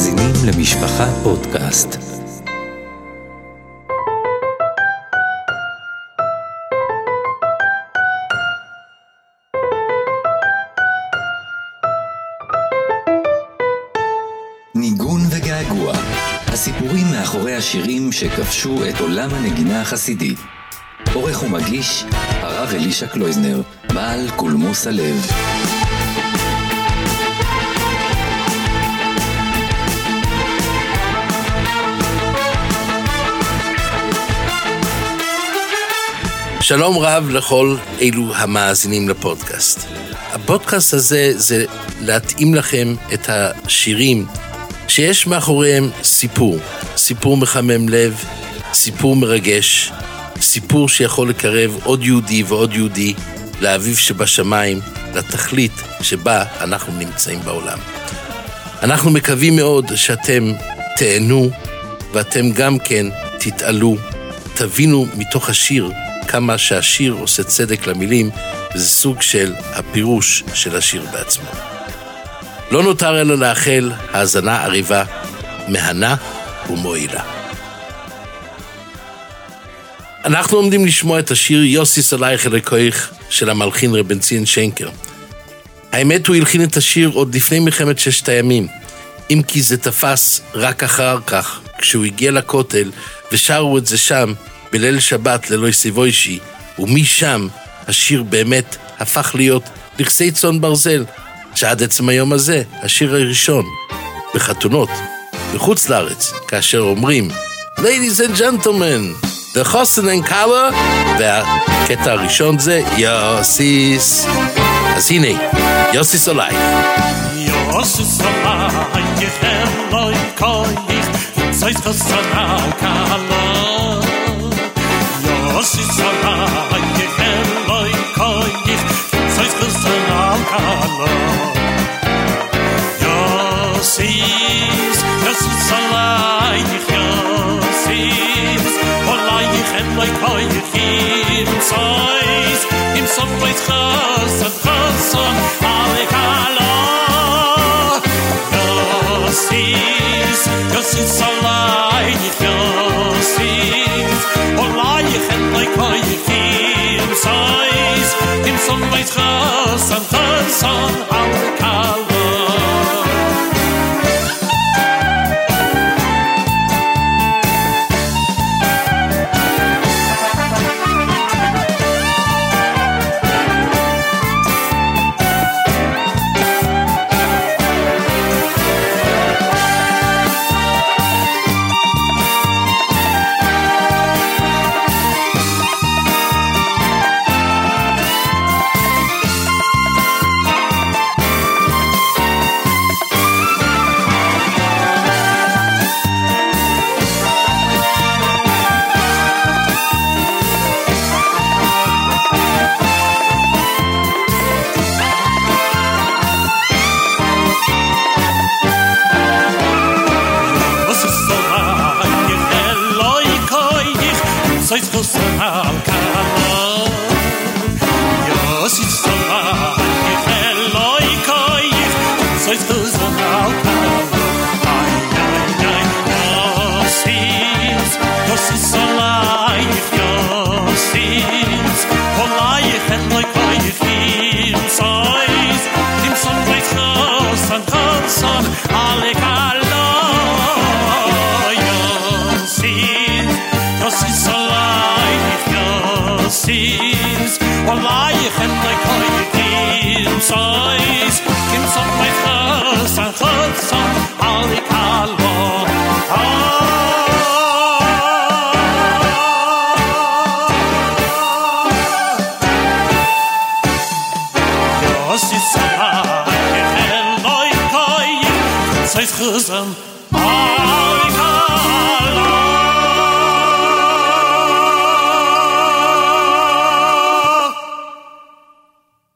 מאזינים למשפחה פודקאסט. ניגון וגעגוע, הסיפורים מאחורי השירים שכבשו את עולם הנגינה החסידית. עורך ומגיש, הרב אלישע קלויזנר, בעל קולמוס הלב. שלום רב לכל אלו המאזינים לפודקאסט. הפודקאסט הזה זה להתאים לכם את השירים שיש מאחוריהם סיפור. סיפור מחמם לב, סיפור מרגש, סיפור שיכול לקרב עוד יהודי ועוד יהודי לאביב שבשמיים, לתכלית שבה אנחנו נמצאים בעולם. אנחנו מקווים מאוד שאתם תהנו ואתם גם כן תתעלו, תבינו מתוך השיר כמה שהשיר עושה צדק למילים, וזה סוג של הפירוש של השיר בעצמו. לא נותר אלא לאחל האזנה עריבה, מהנה ומועילה. אנחנו עומדים לשמוע את השיר יוסי סלייך אלוהיך של המלחין רבן ציון שיינקר. האמת הוא הלחין את השיר עוד לפני מלחמת ששת הימים, אם כי זה תפס רק אחר כך, כשהוא הגיע לכותל ושרו את זה שם, בליל שבת ללא סיבוישי, ומשם השיר באמת הפך להיות נכסי צאן ברזל, שעד עצם היום הזה, השיר הראשון, בחתונות, בחוץ לארץ, כאשר אומרים Ladies and Gentlemen, The חוסן and color, והקטע הראשון זה יוסיס. אז הנה, יוסיס עלייך. יוסיס עלייך, אלוהי כויך, זויס חסן על קלה. יוסיס עלייך, Kreis raus und tanzen auf Karl.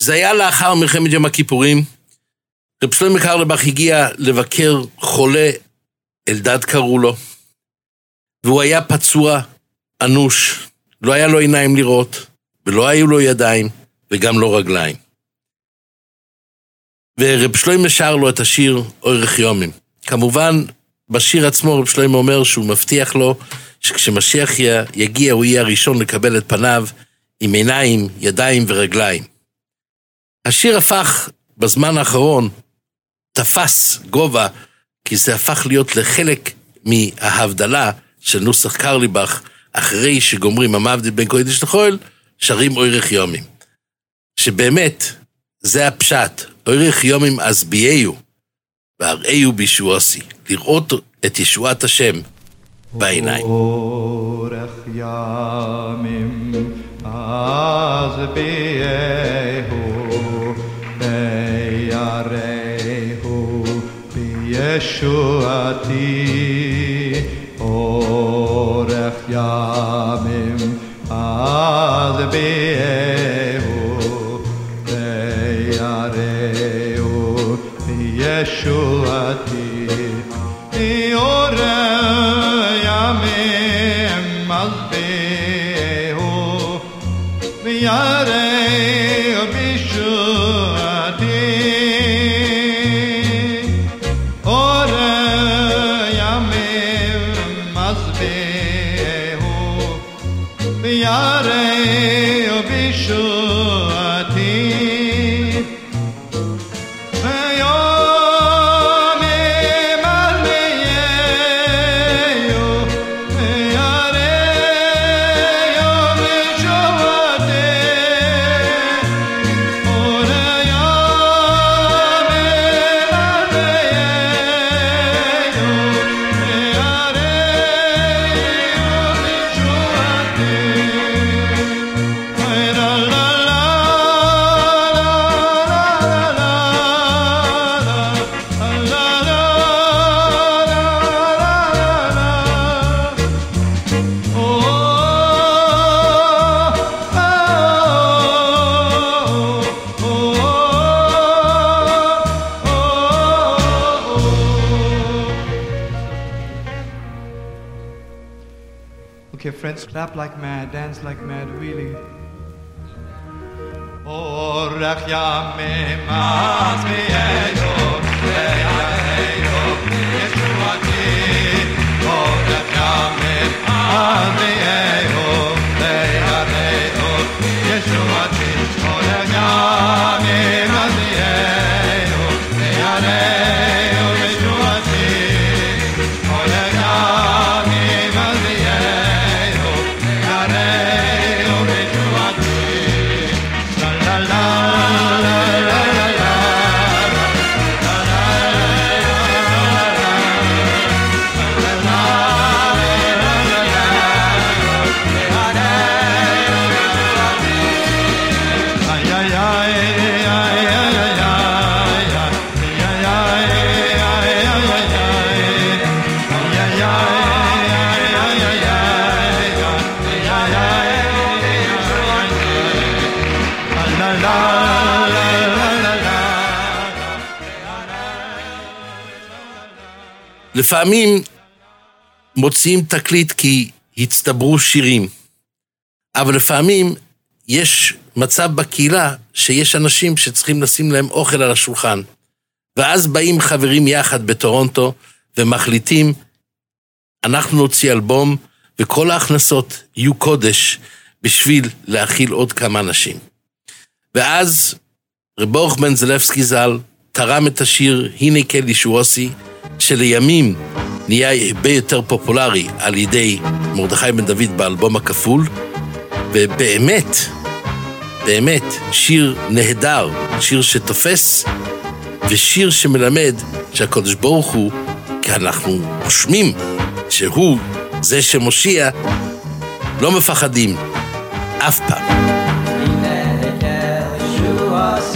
זה היה לאחר מלחמת יום הכיפורים. רב שלמה קרלבך הגיע לבקר חולה, אלדד קראו לו, והוא היה פצוע, אנוש, לא היה לו עיניים לראות, ולא היו לו ידיים, וגם לא רגליים. ורב שלמה שר לו את השיר אורך יומים. כמובן, בשיר עצמו רב שלמה אומר שהוא מבטיח לו שכשמשיח יגיע הוא יהיה הראשון לקבל את פניו עם עיניים, ידיים ורגליים. השיר הפך בזמן האחרון, תפס גובה, כי זה הפך להיות לחלק מההבדלה של נוסח קרליבך, אחרי שגומרים המבדיל בין קודש לחול, שרים אורך יומים. שבאמת, זה הפשט, אורך יומים אסביהו, והראהו בישועוסי, לראות את ישועת השם בעיניים. אורך ימים ויראהו Yeshua ti Orech yamim ad be'ehu Ve'yareu Yeshua ti Yamim más לפעמים מוציאים תקליט כי הצטברו שירים, אבל לפעמים יש מצב בקהילה שיש אנשים שצריכים לשים להם אוכל על השולחן. ואז באים חברים יחד בטורונטו ומחליטים, אנחנו נוציא אלבום וכל ההכנסות יהיו קודש בשביל להאכיל עוד כמה אנשים. ואז רב ברוך בן זלפסקי ז"ל תרם את השיר "הנה כן ישועוסי", שלימים נהיה הרבה יותר פופולרי על ידי מרדכי בן דוד באלבום הכפול, ובאמת, באמת, שיר נהדר, שיר שתופס, ושיר שמלמד שהקדוש ברוך הוא, כי אנחנו רושמים שהוא זה שמושיע, לא מפחדים, אף פעם. Shot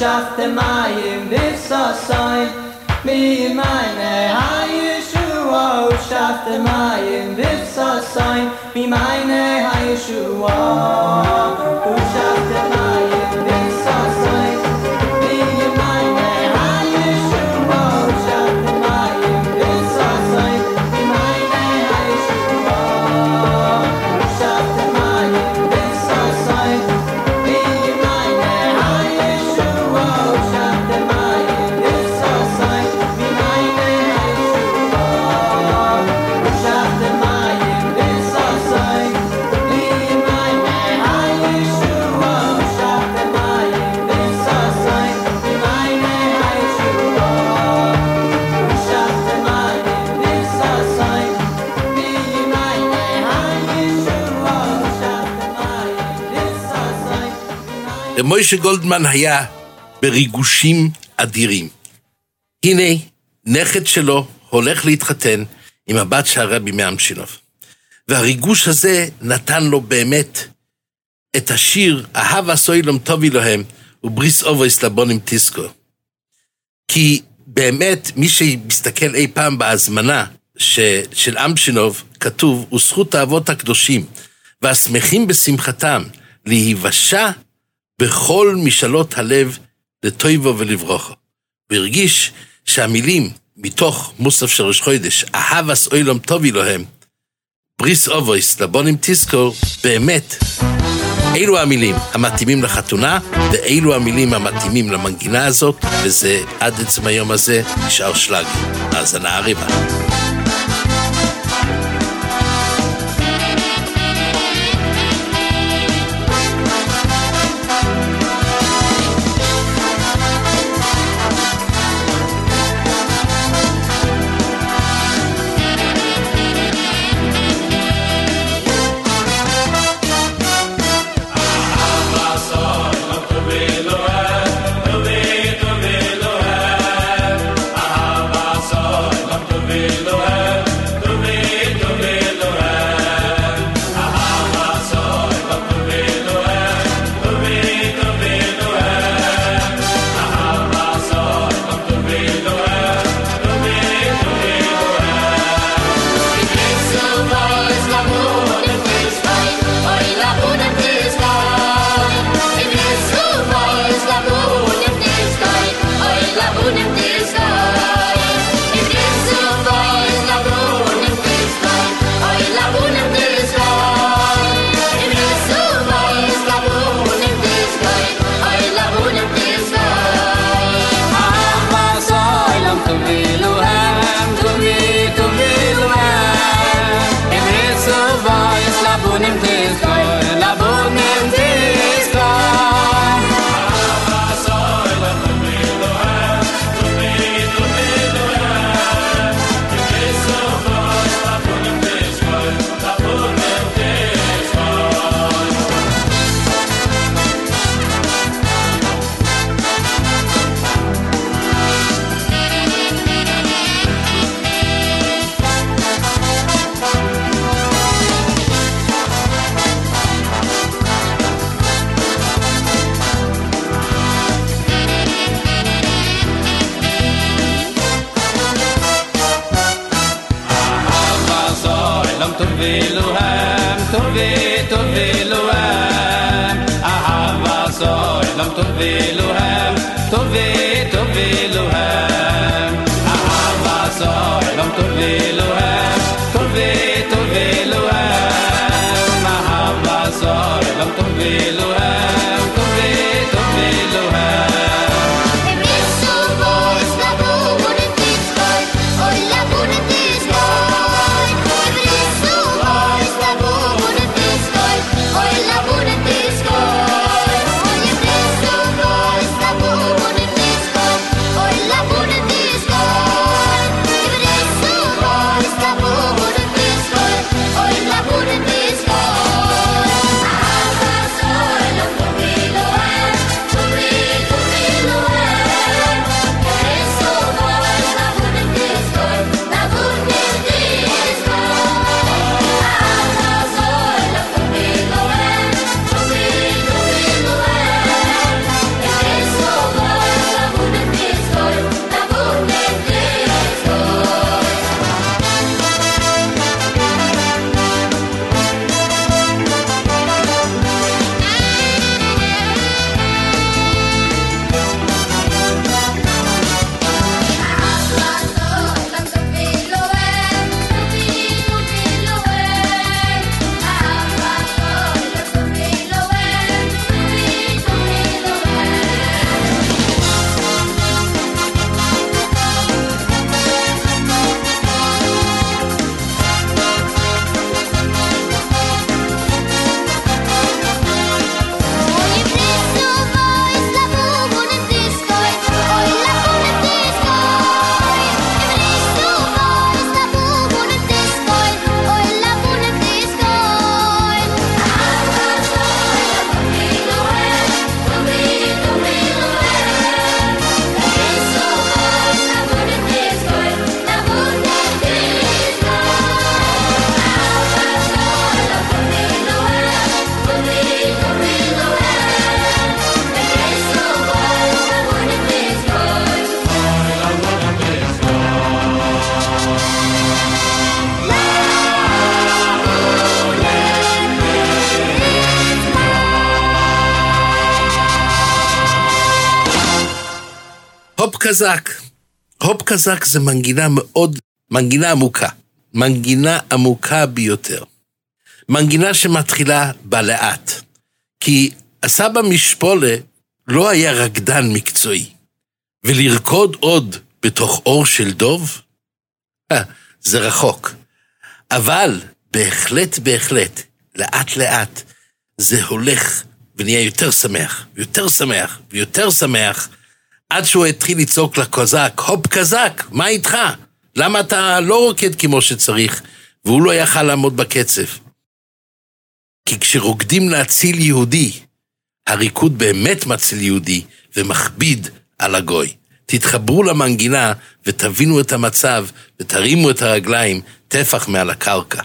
schafft der Mai im Wisser sein. Wie meine Haie Schuhe, oh, schafft der Mai im Wisser sein. Wie meine Haie Schuhe, oh, schafft der Mai מוישה גולדמן היה בריגושים אדירים. הנה, נכד שלו הולך להתחתן עם הבת של הרבי מאמשינוב. והריגוש הזה נתן לו באמת את השיר "אהב עשוי טוב אלוהם ובריס אובויס לבונים טיסקו". כי באמת, מי שמסתכל אי פעם בהזמנה ש, של אמשינוב, כתוב, וזכות האבות הקדושים, והשמחים בשמחתם, להיוושע בכל משאלות הלב לטויבו ולברוכו. הוא הרגיש שהמילים מתוך מוסף של ראש חודש, אהבס אוילום טוב אלוהם, בריס אובויס לבונים תזכור, באמת, אלו המילים המתאימים לחתונה, ואלו המילים המתאימים למנגינה הזאת, וזה עד עצם היום הזה נשאר שלג. האזנה הרבה. קזק. הופ קזק זה מנגינה מאוד, מנגינה עמוקה. מנגינה עמוקה ביותר. מנגינה שמתחילה בלאט. כי הסבא משפולה לא היה רקדן מקצועי. ולרקוד עוד בתוך אור של דוב? אה, זה רחוק. אבל בהחלט, בהחלט, לאט לאט, זה הולך ונהיה יותר שמח, ויותר שמח, ויותר שמח, עד שהוא התחיל לצעוק לקזק, הופ קזק, מה איתך? למה אתה לא רוקד כמו שצריך? והוא לא יכל לעמוד בקצב. כי כשרוקדים להציל יהודי, הריקוד באמת מציל יהודי ומכביד על הגוי. תתחברו למנגינה ותבינו את המצב ותרימו את הרגליים טפח מעל הקרקע.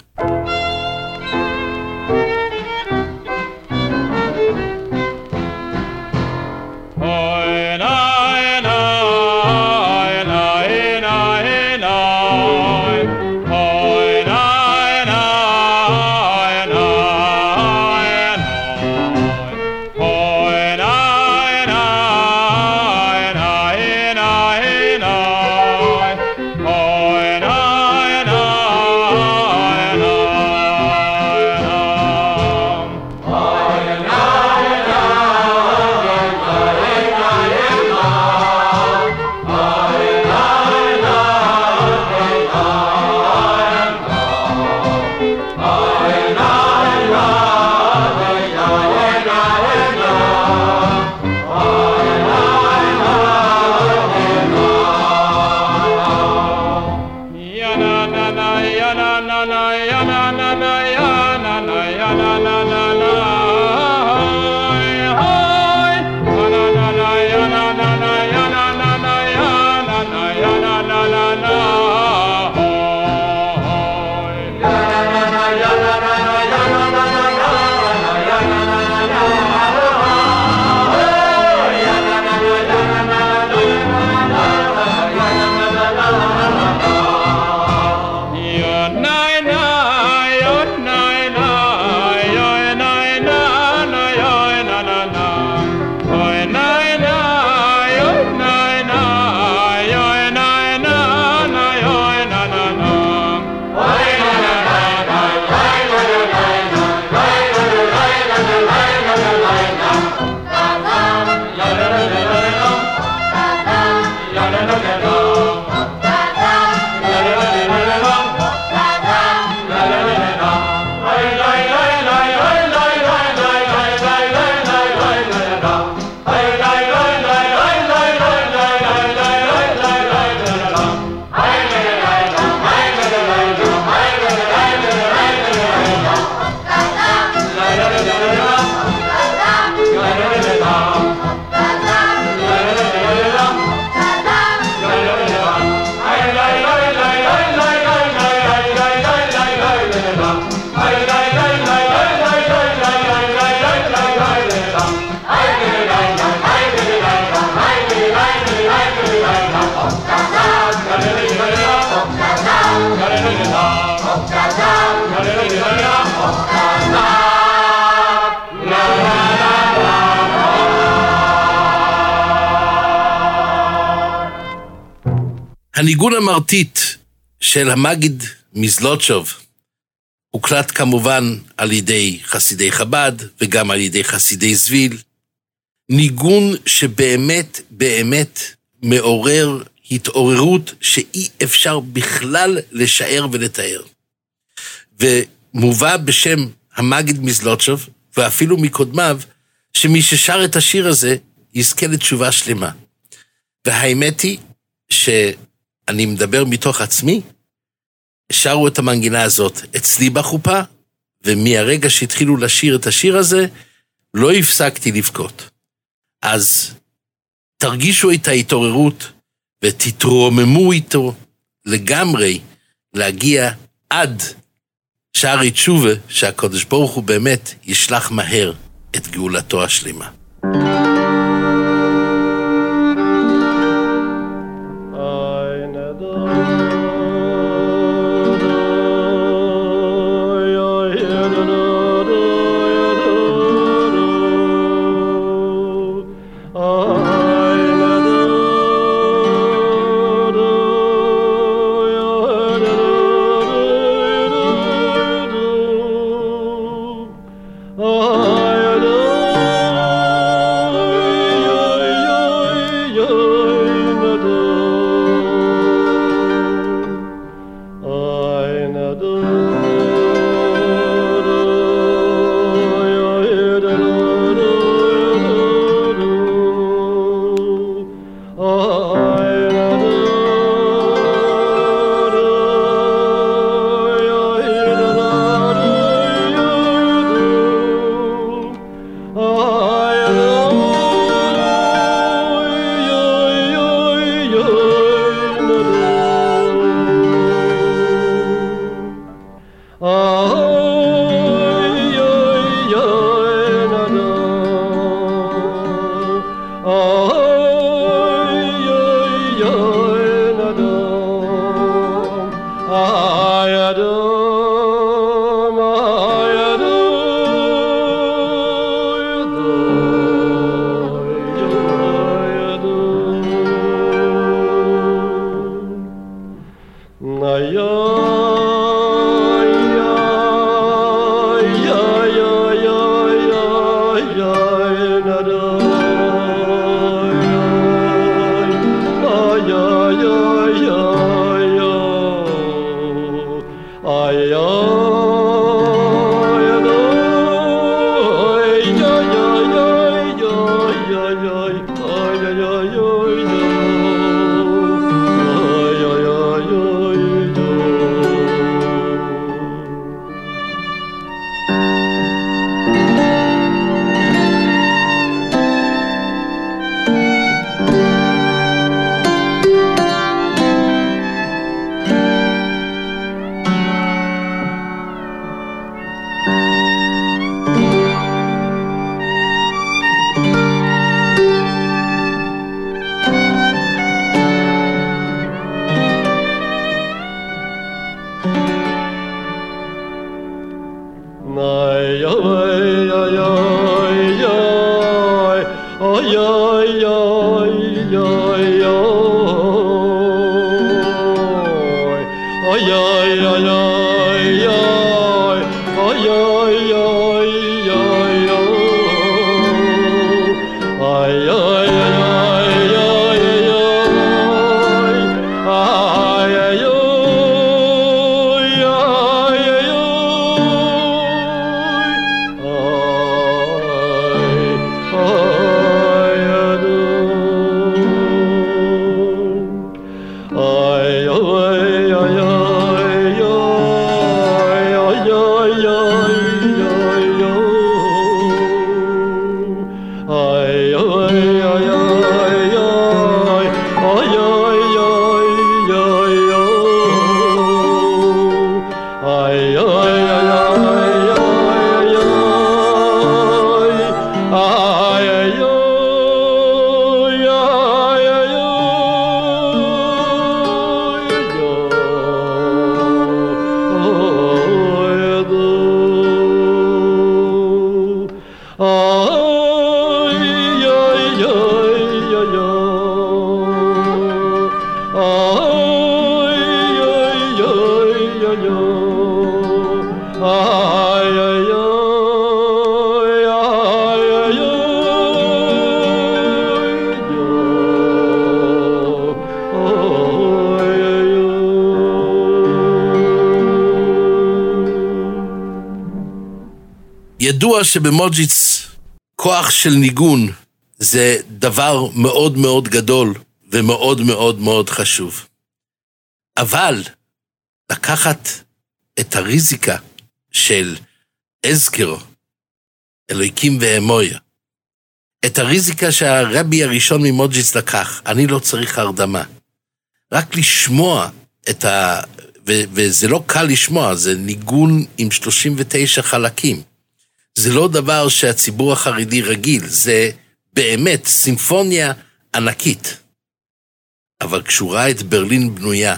הניגון המרטיט של המגיד מזלוטשוב הוקלט כמובן על ידי חסידי חב"ד וגם על ידי חסידי זוויל. ניגון שבאמת באמת מעורר התעוררות שאי אפשר בכלל לשער ולתאר. ומובא בשם המגיד מזלוטשוב, ואפילו מקודמיו, שמי ששר את השיר הזה יזכה לתשובה שלמה. והאמת היא שאני מדבר מתוך עצמי, שרו את המנגינה הזאת אצלי בחופה, ומהרגע שהתחילו לשיר את השיר הזה, לא הפסקתי לבכות. אז תרגישו את ההתעוררות ותתרוממו איתו לגמרי להגיע עד שערי תשובה, שהקדוש ברוך הוא באמת ישלח מהר את גאולתו השלמה. I ידוע שבמוג'יץ כוח של ניגון זה דבר מאוד מאוד גדול ומאוד מאוד מאוד חשוב. אבל לקחת את הריזיקה של אזכר, אלוהיקים ואמויה, את הריזיקה שהרבי הראשון ממוג'יץ לקח, אני לא צריך הרדמה. רק לשמוע את ה... ו- וזה לא קל לשמוע, זה ניגון עם 39 חלקים. זה לא דבר שהציבור החרדי רגיל, זה באמת סימפוניה ענקית. אבל כשהוא ראה את ברלין בנויה,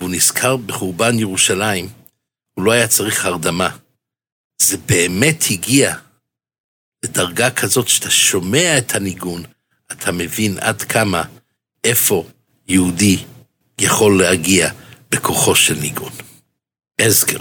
והוא נזכר בחורבן ירושלים, הוא לא היה צריך הרדמה. זה באמת הגיע לדרגה כזאת שאתה שומע את הניגון, אתה מבין עד כמה, איפה יהודי יכול להגיע בכוחו של ניגון. אזכר.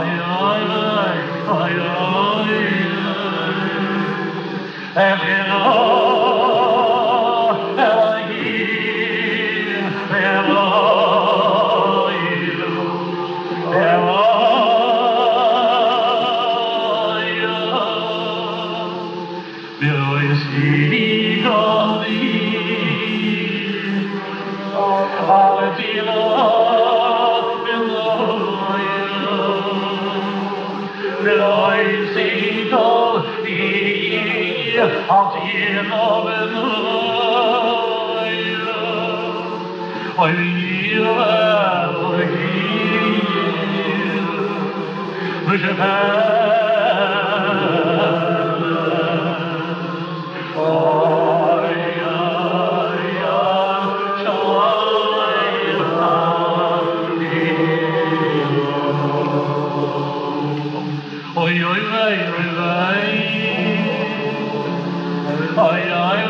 ay, ay, ay, ay, oh my Oy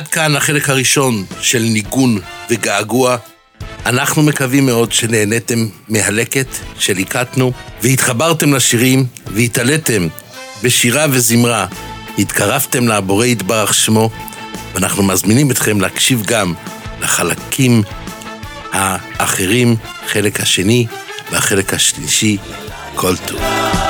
עד כאן החלק הראשון של ניגון וגעגוע. אנחנו מקווים מאוד שנהניתם מהלקט שליקטנו, והתחברתם לשירים, והתעליתם בשירה וזמרה, התקרבתם לבורא יתברך שמו, ואנחנו מזמינים אתכם להקשיב גם לחלקים האחרים, חלק השני והחלק השלישי. כל טוב.